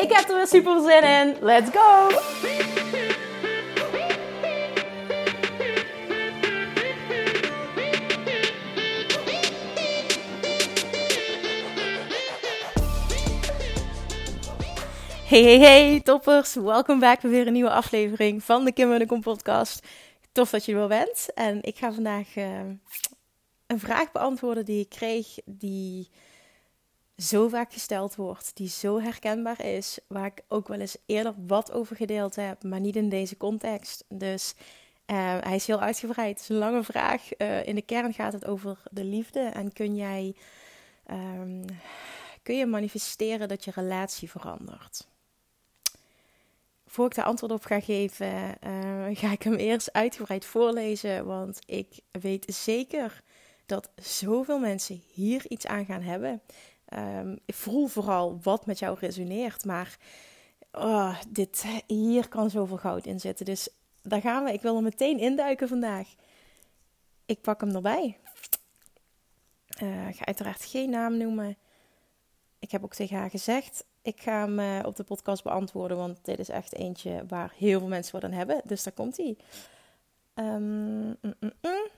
Ik heb er weer super zin in. Let's go! Hey, hey, hey, toppers. Welkom back bij weer een nieuwe aflevering van de Kim en de Kom podcast. Tof dat je er wel bent. En ik ga vandaag uh, een vraag beantwoorden die ik kreeg, die zo vaak gesteld wordt, die zo herkenbaar is, waar ik ook wel eens eerder wat over gedeeld heb, maar niet in deze context. Dus uh, hij is heel uitgebreid. Het is een lange vraag. Uh, in de kern gaat het over de liefde en kun jij um, kun je manifesteren dat je relatie verandert. Voor ik daar antwoord op ga geven, uh, ga ik hem eerst uitgebreid voorlezen. Want ik weet zeker dat zoveel mensen hier iets aan gaan hebben. Um, ik voel vooral wat met jou resoneert. Maar oh, dit, hier kan zoveel goud in zitten. Dus daar gaan we. Ik wil er meteen induiken vandaag. Ik pak hem erbij. Uh, ik ga uiteraard geen naam noemen. Ik heb ook tegen haar gezegd ik ga hem uh, op de podcast beantwoorden, want dit is echt eentje waar heel veel mensen wat aan hebben. Dus daar komt hij. Um, mm, mm, mm.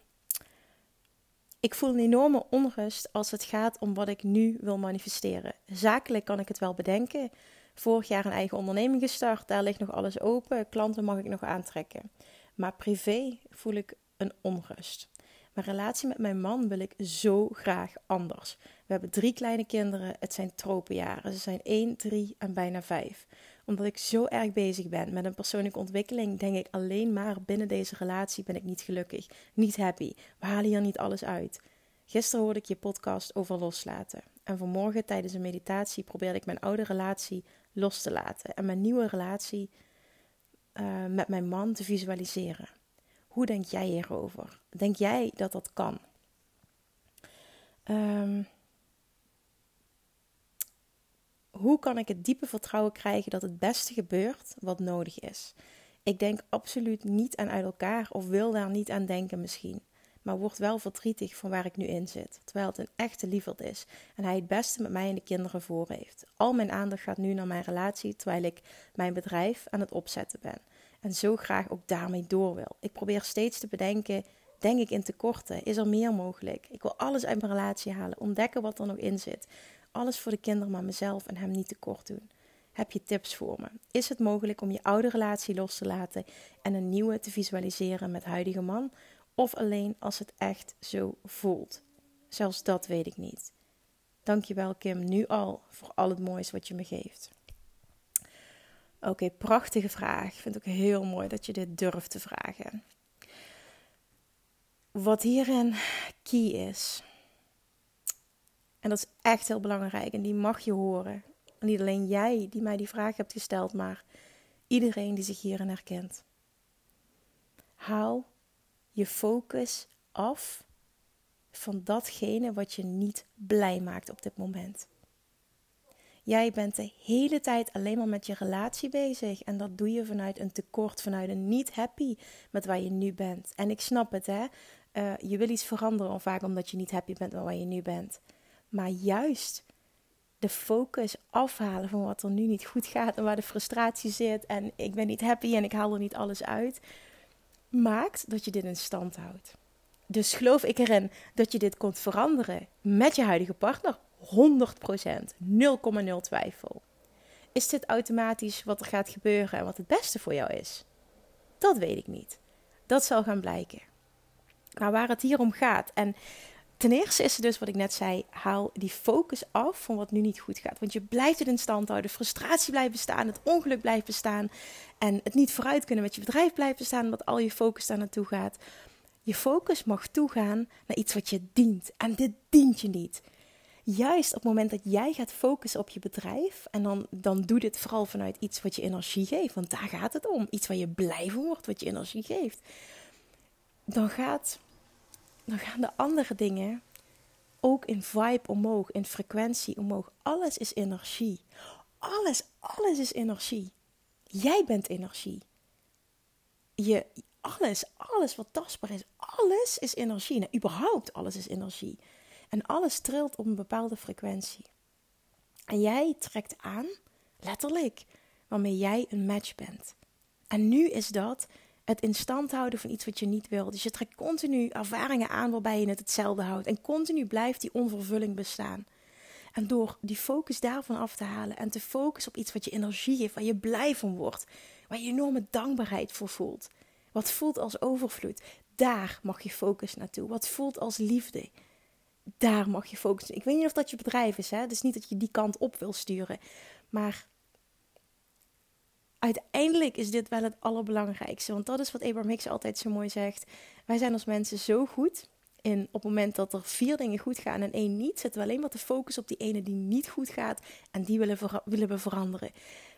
Ik voel een enorme onrust als het gaat om wat ik nu wil manifesteren. Zakelijk kan ik het wel bedenken. Vorig jaar een eigen onderneming gestart, daar ligt nog alles open. Klanten mag ik nog aantrekken. Maar privé voel ik een onrust. Mijn relatie met mijn man wil ik zo graag anders. We hebben drie kleine kinderen. Het zijn tropenjaren. Ze zijn 1, 3 en bijna 5. Omdat ik zo erg bezig ben met een persoonlijke ontwikkeling, denk ik alleen maar binnen deze relatie ben ik niet gelukkig, niet happy. We halen hier niet alles uit. Gisteren hoorde ik je podcast over loslaten. En vanmorgen tijdens een meditatie probeerde ik mijn oude relatie los te laten en mijn nieuwe relatie uh, met mijn man te visualiseren. Hoe denk jij hierover? Denk jij dat dat kan? Um, hoe kan ik het diepe vertrouwen krijgen dat het beste gebeurt wat nodig is? Ik denk absoluut niet aan uit elkaar of wil daar niet aan denken misschien. Maar word wel verdrietig van waar ik nu in zit. Terwijl het een echte lieferd is en hij het beste met mij en de kinderen voor heeft. Al mijn aandacht gaat nu naar mijn relatie terwijl ik mijn bedrijf aan het opzetten ben. En zo graag ook daarmee door wil. Ik probeer steeds te bedenken denk ik in tekorten? Is er meer mogelijk? Ik wil alles uit mijn relatie halen, ontdekken wat er nog in zit alles voor de kinderen, maar mezelf en hem niet tekort doen. Heb je tips voor me? Is het mogelijk om je oude relatie los te laten en een nieuwe te visualiseren met huidige man? Of alleen als het echt zo voelt? Zelfs dat weet ik niet. Dankjewel Kim, nu al, voor al het moois wat je me geeft. Oké, prachtige vraag. Ik vind het ook heel mooi dat je dit durft te vragen. Wat hierin key is, en dat is echt heel belangrijk en die mag je horen. niet alleen jij die mij die vraag hebt gesteld, maar iedereen die zich hierin herkent. Haal je focus af van datgene wat je niet blij maakt op dit moment. Jij bent de hele tijd alleen maar met je relatie bezig. En dat doe je vanuit een tekort, vanuit een niet happy met waar je nu bent. En ik snap het, hè. Uh, je wil iets veranderen, vaak omdat je niet happy bent met waar je nu bent. Maar juist de focus afhalen van wat er nu niet goed gaat en waar de frustratie zit en ik ben niet happy en ik haal er niet alles uit, maakt dat je dit in stand houdt. Dus geloof ik erin dat je dit kunt veranderen met je huidige partner. 100%, 0,0 twijfel. Is dit automatisch wat er gaat gebeuren en wat het beste voor jou is? Dat weet ik niet. Dat zal gaan blijken. Maar waar het hier om gaat, en ten eerste is het dus wat ik net zei: haal die focus af van wat nu niet goed gaat. Want je blijft het in stand houden, frustratie blijft bestaan, het ongeluk blijft bestaan en het niet vooruit kunnen met je bedrijf blijft bestaan, omdat al je focus daar naartoe gaat. Je focus mag toegaan naar iets wat je dient en dit dient je niet. juist op het moment dat jij gaat focussen op je bedrijf, en dan, dan doe dit vooral vanuit iets wat je energie geeft, want daar gaat het om. Iets waar je blij van wordt, wat je energie geeft. Dan, gaat, dan gaan de andere dingen ook in vibe omhoog, in frequentie omhoog. Alles is energie. Alles, alles is energie. Jij bent energie. Je, alles, alles wat tastbaar is, alles is energie. Nou, überhaupt alles is energie. En alles trilt op een bepaalde frequentie. En jij trekt aan, letterlijk, waarmee jij een match bent. En nu is dat het in stand houden van iets wat je niet wil. Dus je trekt continu ervaringen aan waarbij je het hetzelfde houdt. En continu blijft die onvervulling bestaan. En door die focus daarvan af te halen en te focussen op iets wat je energie geeft, waar je blij van wordt, waar je enorme dankbaarheid voor voelt. Wat voelt als overvloed, daar mag je focus naartoe. Wat voelt als liefde, daar mag je focussen. Ik weet niet of dat je bedrijf is, hè? Is niet dat je die kant op wil sturen. Maar uiteindelijk is dit wel het allerbelangrijkste. Want dat is wat Abraham Hicks altijd zo mooi zegt. Wij zijn als mensen zo goed. En op het moment dat er vier dingen goed gaan en één niet, zetten we alleen maar te focussen op die ene die niet goed gaat. En die willen, willen we veranderen.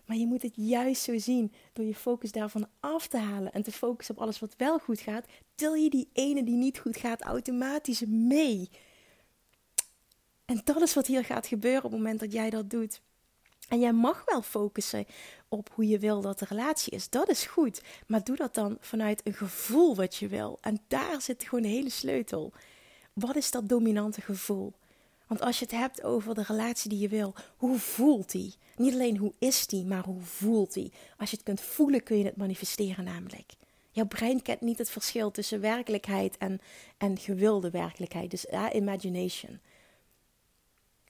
Maar je moet het juist zo zien. Door je focus daarvan af te halen en te focussen op alles wat wel goed gaat, til je die ene die niet goed gaat automatisch mee. En dat is wat hier gaat gebeuren op het moment dat jij dat doet. En jij mag wel focussen op hoe je wil dat de relatie is. Dat is goed. Maar doe dat dan vanuit een gevoel wat je wil. En daar zit gewoon de hele sleutel. Wat is dat dominante gevoel? Want als je het hebt over de relatie die je wil, hoe voelt die? Niet alleen hoe is die, maar hoe voelt die? Als je het kunt voelen, kun je het manifesteren namelijk. Jouw brein kent niet het verschil tussen werkelijkheid en, en gewilde werkelijkheid. Dus ja, imagination.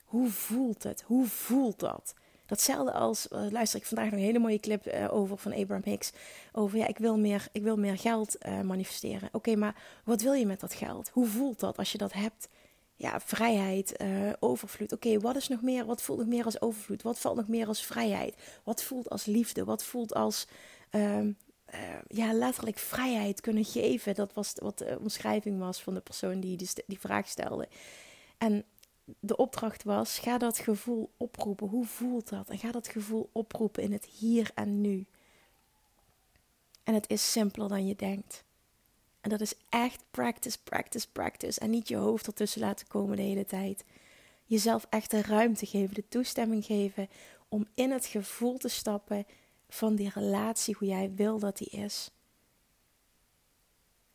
Hoe voelt het? Hoe voelt dat? Datzelfde als, uh, luister ik vandaag nog een hele mooie clip uh, over van Abraham Hicks. Over ja, ik wil meer, ik wil meer geld uh, manifesteren. Oké, maar wat wil je met dat geld? Hoe voelt dat als je dat hebt? Ja, vrijheid, overvloed. Oké, wat is nog meer? Wat voelt nog meer als overvloed? Wat valt nog meer als vrijheid? Wat voelt als liefde? Wat voelt als ehm, ja, letterlijk vrijheid kunnen geven? Dat was wat de omschrijving was van de persoon die die, die vraag stelde. En de opdracht was: ga dat gevoel oproepen. Hoe voelt dat? En ga dat gevoel oproepen in het hier en nu. En het is simpeler dan je denkt. En dat is echt practice, practice, practice. En niet je hoofd ertussen laten komen de hele tijd. Jezelf echt de ruimte geven, de toestemming geven om in het gevoel te stappen van die relatie, hoe jij wil dat die is.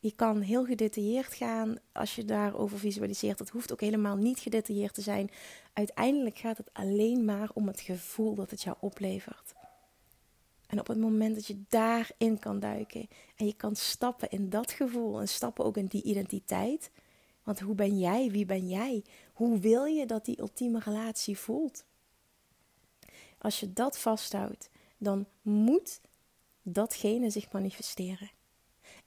Je kan heel gedetailleerd gaan als je daarover visualiseert. Dat hoeft ook helemaal niet gedetailleerd te zijn. Uiteindelijk gaat het alleen maar om het gevoel dat het jou oplevert. En op het moment dat je daarin kan duiken en je kan stappen in dat gevoel en stappen ook in die identiteit. Want hoe ben jij? Wie ben jij? Hoe wil je dat die ultieme relatie voelt? Als je dat vasthoudt, dan moet datgene zich manifesteren.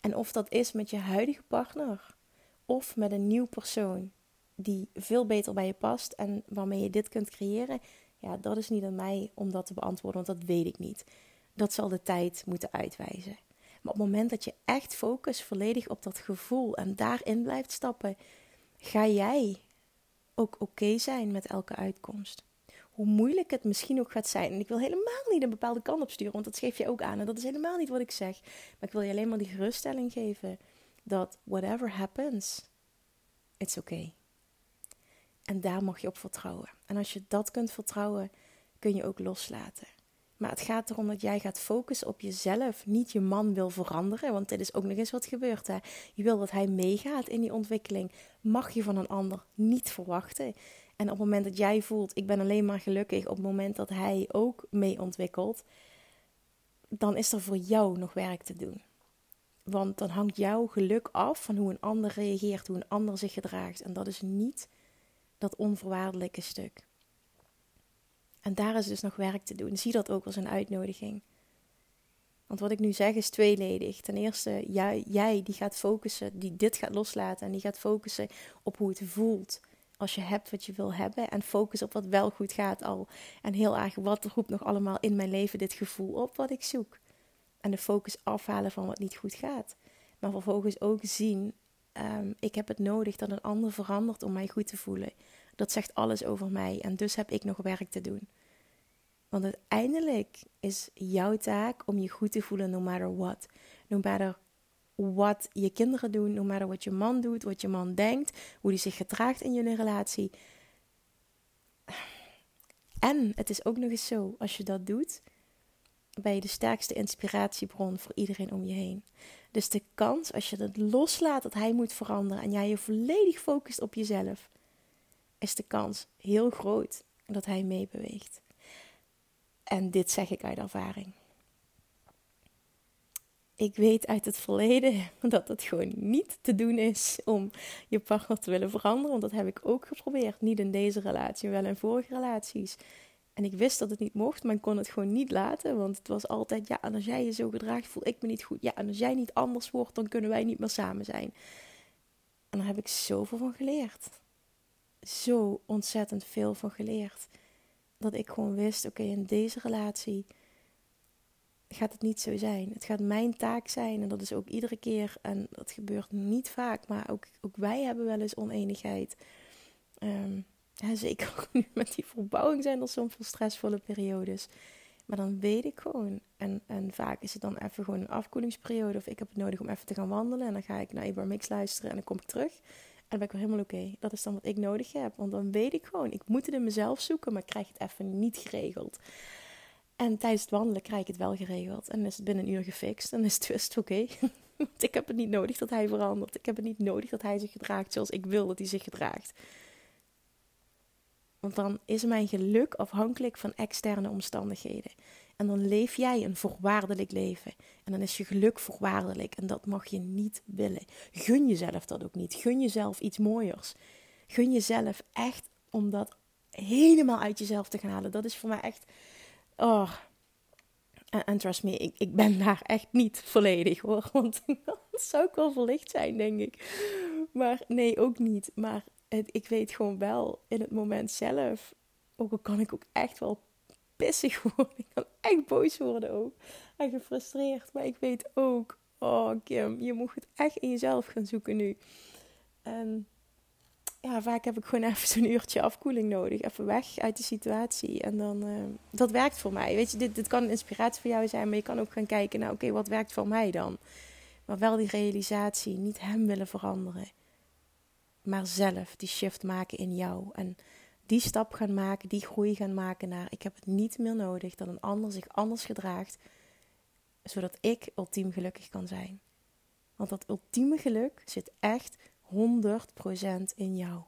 En of dat is met je huidige partner of met een nieuw persoon die veel beter bij je past en waarmee je dit kunt creëren, ja, dat is niet aan mij om dat te beantwoorden, want dat weet ik niet. Dat zal de tijd moeten uitwijzen. Maar op het moment dat je echt focust volledig op dat gevoel en daarin blijft stappen, ga jij ook oké zijn met elke uitkomst hoe moeilijk het misschien ook gaat zijn. En ik wil helemaal niet een bepaalde kant op sturen, want dat geef je ook aan. En dat is helemaal niet wat ik zeg. Maar ik wil je alleen maar die geruststelling geven dat whatever happens, it's okay. En daar mag je op vertrouwen. En als je dat kunt vertrouwen, kun je ook loslaten. Maar het gaat erom dat jij gaat focussen op jezelf. Niet je man wil veranderen, want dit is ook nog eens wat gebeurt. Hè? Je wil dat hij meegaat in die ontwikkeling. Mag je van een ander niet verwachten. En op het moment dat jij voelt, ik ben alleen maar gelukkig op het moment dat hij ook mee ontwikkelt, dan is er voor jou nog werk te doen. Want dan hangt jouw geluk af van hoe een ander reageert, hoe een ander zich gedraagt. En dat is niet dat onvoorwaardelijke stuk. En daar is dus nog werk te doen. Zie dat ook als een uitnodiging. Want wat ik nu zeg is tweeledig. Ten eerste, jij, jij die gaat focussen, die dit gaat loslaten en die gaat focussen op hoe het voelt als je hebt wat je wil hebben en focus op wat wel goed gaat al. En heel erg, wat roept nog allemaal in mijn leven dit gevoel op wat ik zoek. En de focus afhalen van wat niet goed gaat. Maar vervolgens ook zien, um, ik heb het nodig dat een ander verandert om mij goed te voelen. Dat zegt alles over mij en dus heb ik nog werk te doen. Want uiteindelijk is jouw taak om je goed te voelen no matter what. No matter wat je kinderen doen, no matter wat je man doet, wat je man denkt, hoe hij zich gedraagt in jullie relatie. En het is ook nog eens zo, als je dat doet, ben je de sterkste inspiratiebron voor iedereen om je heen. Dus de kans, als je het loslaat dat hij moet veranderen en jij je volledig focust op jezelf, is de kans heel groot dat hij meebeweegt. En dit zeg ik uit ervaring. Ik weet uit het verleden dat het gewoon niet te doen is om je partner te willen veranderen. Want dat heb ik ook geprobeerd. Niet in deze relatie, wel in vorige relaties. En ik wist dat het niet mocht, maar ik kon het gewoon niet laten. Want het was altijd, ja, en als jij je zo gedraagt, voel ik me niet goed. Ja, en als jij niet anders wordt, dan kunnen wij niet meer samen zijn. En daar heb ik zoveel van geleerd. Zo ontzettend veel van geleerd. Dat ik gewoon wist, oké, in deze relatie gaat het niet zo zijn. Het gaat mijn taak zijn en dat is ook iedere keer, en dat gebeurt niet vaak, maar ook, ook wij hebben wel eens oneenigheid. Ja, zeker nu met die verbouwing zijn er soms wel stressvolle periodes. Maar dan weet ik gewoon. En, en vaak is het dan even gewoon een afkoelingsperiode. Of ik heb het nodig om even te gaan wandelen. En dan ga ik naar Ibar Mix luisteren en dan kom ik terug. En dan ben ik weer helemaal oké. Dat is dan wat ik nodig heb. Want dan weet ik gewoon, ik moet het in mezelf zoeken, maar ik krijg het even niet geregeld. En tijdens het wandelen krijg ik het wel geregeld. En is het binnen een uur gefixt. En is het oké. Want ik heb het niet nodig dat hij verandert. Ik heb het niet nodig dat hij zich gedraagt zoals ik wil dat hij zich gedraagt. Want dan is mijn geluk afhankelijk van externe omstandigheden. En dan leef jij een voorwaardelijk leven. En dan is je geluk voorwaardelijk. En dat mag je niet willen. Gun jezelf dat ook niet. Gun jezelf iets mooiers. Gun jezelf echt om dat helemaal uit jezelf te gaan halen. Dat is voor mij echt. Oh. En, trust me, ik, ik ben daar echt niet volledig hoor. Want dat zou ik wel verlicht zijn, denk ik. Maar nee, ook niet. Maar ik weet gewoon wel in het moment zelf, ook al kan ik ook echt wel pissig worden. Ik kan echt boos worden ook. En gefrustreerd. Maar ik weet ook, oh Kim, je moet het echt in jezelf gaan zoeken nu. En ja, vaak heb ik gewoon even zo'n uurtje afkoeling nodig. Even weg uit de situatie. En dan, uh, dat werkt voor mij. Weet je, dit, dit kan een inspiratie voor jou zijn. Maar je kan ook gaan kijken naar, oké, wat werkt voor mij dan? Maar wel die realisatie, niet hem willen veranderen maar zelf die shift maken in jou. En die stap gaan maken, die groei gaan maken naar ik heb het niet meer nodig dat een ander zich anders gedraagt, zodat ik ultiem gelukkig kan zijn. Want dat ultieme geluk zit echt 100% in jou.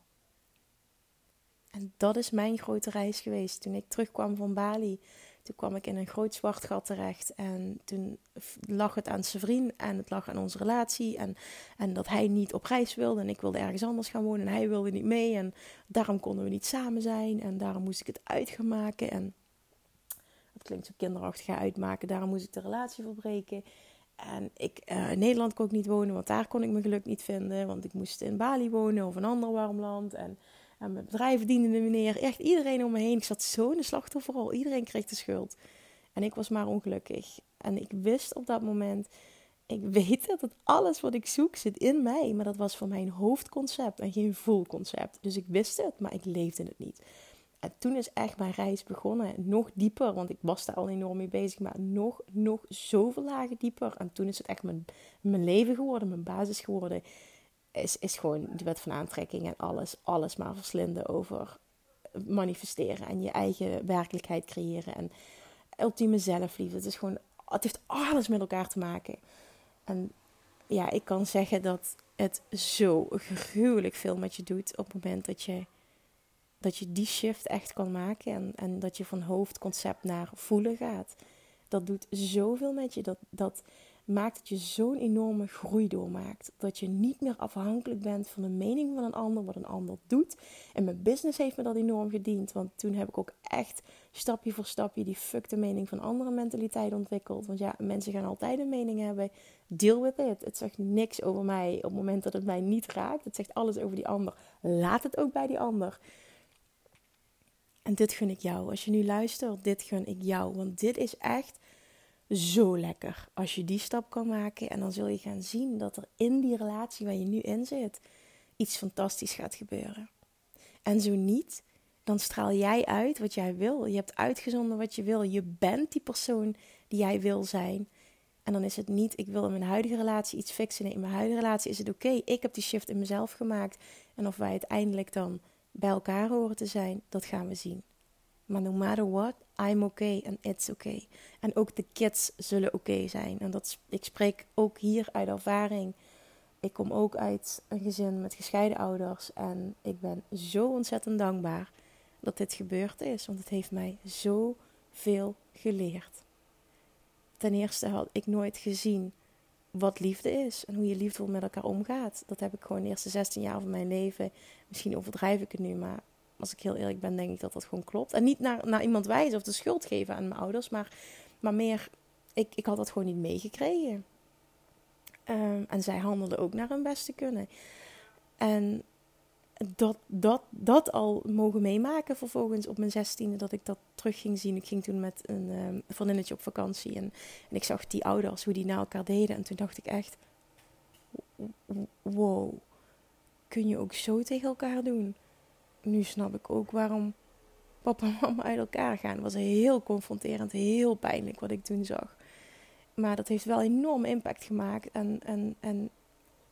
En dat is mijn grote reis geweest toen ik terugkwam van Bali. Toen kwam ik in een groot zwart gat terecht. En toen lag het aan zijn en het lag aan onze relatie. En, en dat hij niet op reis wilde en ik wilde ergens anders gaan wonen en hij wilde niet mee. En daarom konden we niet samen zijn en daarom moest ik het uit gaan maken. En dat klinkt zo kinderachtig uitmaken. Daarom moest ik de relatie verbreken. En ik, uh, in Nederland kon ik niet wonen, want daar kon ik mijn geluk niet vinden. Want ik moest in Bali wonen of een ander warm land. En en mijn bedrijf diende meneer. Echt iedereen om me heen. Ik zat zo in de slachtofferrol. Iedereen kreeg de schuld. En ik was maar ongelukkig. En ik wist op dat moment... Ik weet dat alles wat ik zoek zit in mij. Maar dat was voor mij een hoofdconcept en geen voelconcept. Dus ik wist het, maar ik leefde het niet. En toen is echt mijn reis begonnen. Nog dieper, want ik was daar al enorm mee bezig. Maar nog, nog zoveel lagen dieper. En toen is het echt mijn, mijn leven geworden, mijn basis geworden is, is gewoon de wet van aantrekking en alles, alles maar verslinden over manifesteren en je eigen werkelijkheid creëren en ultieme zelfliefde. Het is gewoon, het heeft alles met elkaar te maken. En ja, ik kan zeggen dat het zo gruwelijk veel met je doet op het moment dat je, dat je die shift echt kan maken en, en dat je van hoofdconcept naar voelen gaat. Dat doet zoveel met je. Dat, dat, maakt dat je zo'n enorme groei doormaakt. Dat je niet meer afhankelijk bent van de mening van een ander, wat een ander doet. En mijn business heeft me dat enorm gediend. Want toen heb ik ook echt stapje voor stapje die fuck de mening van andere mentaliteit ontwikkeld. Want ja, mensen gaan altijd een mening hebben. Deal with it. Het zegt niks over mij op het moment dat het mij niet raakt. Het zegt alles over die ander. Laat het ook bij die ander. En dit gun ik jou. Als je nu luistert, dit gun ik jou. Want dit is echt zo lekker als je die stap kan maken. En dan zul je gaan zien dat er in die relatie waar je nu in zit iets fantastisch gaat gebeuren. En zo niet, dan straal jij uit wat jij wil. Je hebt uitgezonden wat je wil. Je bent die persoon die jij wil zijn. En dan is het niet, ik wil in mijn huidige relatie iets fixen. Nee, in mijn huidige relatie is het oké. Ik heb die shift in mezelf gemaakt. En of wij uiteindelijk dan bij elkaar horen te zijn, dat gaan we zien. Maar no matter what, I'm okay en it's okay. En ook de kids zullen oké zijn. En dat, ik spreek ook hier uit ervaring. Ik kom ook uit een gezin met gescheiden ouders. En ik ben zo ontzettend dankbaar dat dit gebeurd is. Want het heeft mij zoveel geleerd. Ten eerste had ik nooit gezien wat liefde is en hoe je liefdevol met elkaar omgaat. Dat heb ik gewoon de eerste 16 jaar van mijn leven. Misschien overdrijf ik het nu, maar als ik heel eerlijk ben, denk ik dat dat gewoon klopt. En niet naar, naar iemand wijzen of de schuld geven aan mijn ouders, maar, maar meer, ik, ik had dat gewoon niet meegekregen. Um, en zij handelden ook naar hun best te kunnen. En dat, dat, dat al mogen meemaken vervolgens op mijn zestiende, dat ik dat terug ging zien. Ik ging toen met een um, vriendinnetje op vakantie en, en ik zag die ouders, hoe die naar elkaar deden. En toen dacht ik echt, wow, kun je ook zo tegen elkaar doen? Nu snap ik ook waarom papa en mama uit elkaar gaan. Het was heel confronterend, heel pijnlijk wat ik toen zag. Maar dat heeft wel enorm impact gemaakt. En, en, en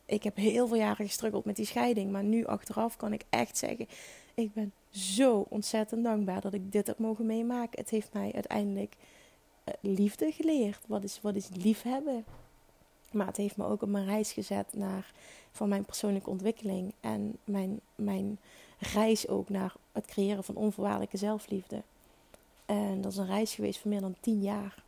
ik heb heel veel jaren gestruggeld met die scheiding. Maar nu achteraf kan ik echt zeggen: ik ben zo ontzettend dankbaar dat ik dit heb mogen meemaken. Het heeft mij uiteindelijk eh, liefde geleerd. Wat is, wat is liefhebben? Maar het heeft me ook op mijn reis gezet naar van mijn persoonlijke ontwikkeling. En mijn, mijn reis ook naar het creëren van onvoorwaardelijke zelfliefde. En dat is een reis geweest van meer dan tien jaar.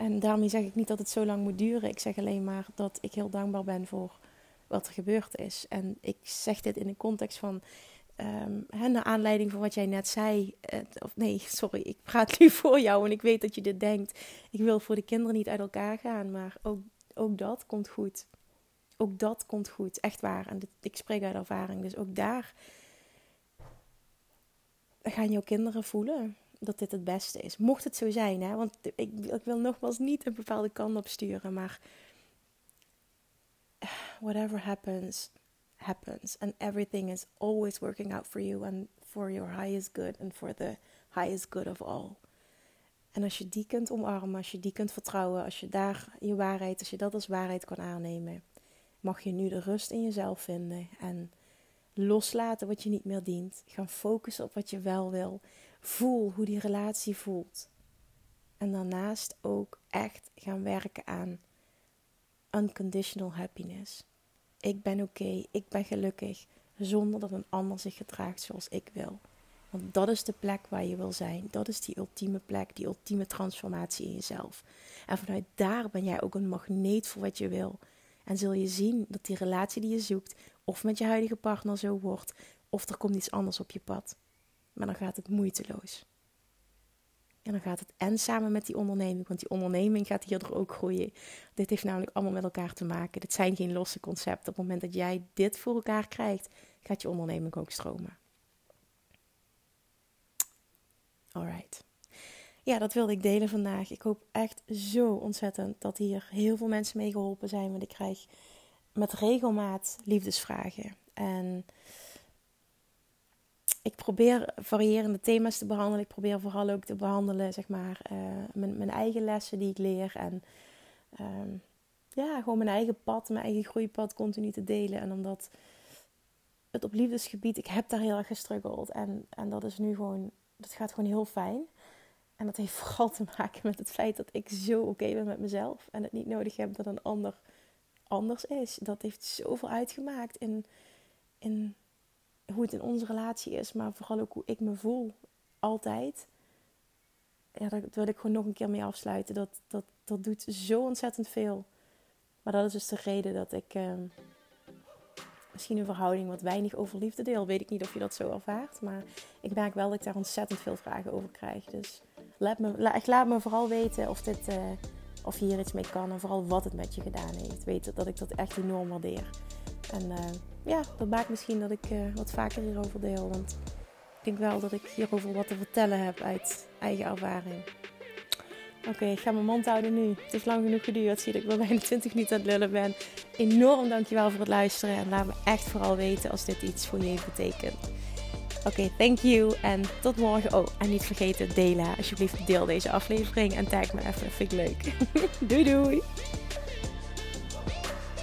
En daarmee zeg ik niet dat het zo lang moet duren. Ik zeg alleen maar dat ik heel dankbaar ben voor wat er gebeurd is. En ik zeg dit in de context van. Um, naar aanleiding van wat jij net zei. Uh, of nee, sorry, ik praat nu voor jou en ik weet dat je dit denkt. Ik wil voor de kinderen niet uit elkaar gaan, maar ook, ook dat komt goed. Ook dat komt goed, echt waar. En dit, ik spreek uit ervaring, dus ook daar gaan jouw kinderen voelen dat dit het beste is. Mocht het zo zijn, hè? want ik, ik wil nogmaals niet een bepaalde kant op sturen, maar whatever happens, happens. And everything is always working out for you and for your highest good and for the highest good of all. En als je die kunt omarmen, als je die kunt vertrouwen, als je daar je waarheid, als je dat als waarheid kan aannemen, mag je nu de rust in jezelf vinden en loslaten wat je niet meer dient. Gaan focussen op wat je wel wil. Voel hoe die relatie voelt. En daarnaast ook echt gaan werken aan unconditional happiness. Ik ben oké, ik ben gelukkig, zonder dat een ander zich gedraagt zoals ik wil. Want dat is de plek waar je wil zijn. Dat is die ultieme plek, die ultieme transformatie in jezelf. En vanuit daar ben jij ook een magneet voor wat je wil. En zul je zien dat die relatie die je zoekt, of met je huidige partner zo wordt, of er komt iets anders op je pad. Maar dan gaat het moeiteloos. En dan gaat het en samen met die onderneming, want die onderneming gaat hierdoor ook groeien. Dit heeft namelijk allemaal met elkaar te maken. Dit zijn geen losse concepten. Op het moment dat jij dit voor elkaar krijgt, gaat je onderneming ook stromen. Alright. Ja, dat wilde ik delen vandaag. Ik hoop echt zo ontzettend dat hier heel veel mensen mee geholpen zijn. Want ik krijg met regelmaat liefdesvragen. En probeer variërende thema's te behandelen. Ik probeer vooral ook te behandelen, zeg maar, uh, mijn, mijn, eigen lessen die ik leer. En uh, ja, gewoon mijn eigen pad, mijn eigen groeipad continu te delen. En omdat het op liefdesgebied, ik heb daar heel erg gestruggeld. En, en dat is nu gewoon, dat gaat gewoon heel fijn. En dat heeft vooral te maken met het feit dat ik zo oké ben met mezelf. En het niet nodig heb dat een ander anders is. Dat heeft zoveel uitgemaakt in, in hoe het in onze relatie is, maar vooral ook hoe ik me voel. Altijd. Ja, daar wil ik gewoon nog een keer mee afsluiten. Dat, dat, dat doet zo ontzettend veel. Maar dat is dus de reden dat ik uh, misschien een verhouding wat weinig over liefde deel. Weet ik niet of je dat zo ervaart. Maar ik merk wel dat ik daar ontzettend veel vragen over krijg. Dus laat me, laat, laat me vooral weten of, dit, uh, of je hier iets mee kan. En vooral wat het met je gedaan heeft. Weet dat ik dat echt enorm waardeer. En uh, ja, dat maakt misschien dat ik uh, wat vaker hierover deel. Want ik denk wel dat ik hierover wat te vertellen heb uit eigen ervaring. Oké, ik ga mijn mond houden nu. Het is lang genoeg geduurd. Zie dat ik wel bijna 20 minuten aan het lullen ben. Enorm dankjewel voor het luisteren. En laat me echt vooral weten als dit iets voor je heeft betekend. Oké, thank you en tot morgen. Oh, en niet vergeten, delen. Alsjeblieft, deel deze aflevering en tag me even. Vind ik leuk. doei doei.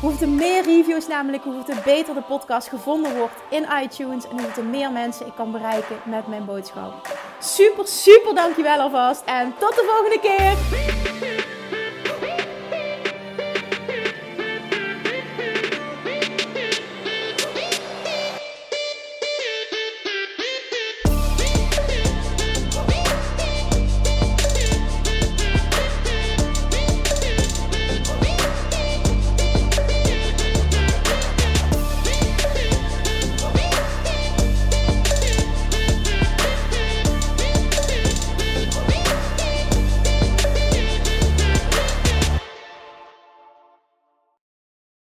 Hoeveel er meer reviews namelijk, hoeveel er beter de podcast gevonden wordt in iTunes. En hoeveel er meer mensen ik kan bereiken met mijn boodschap. Super, super dankjewel alvast. En tot de volgende keer.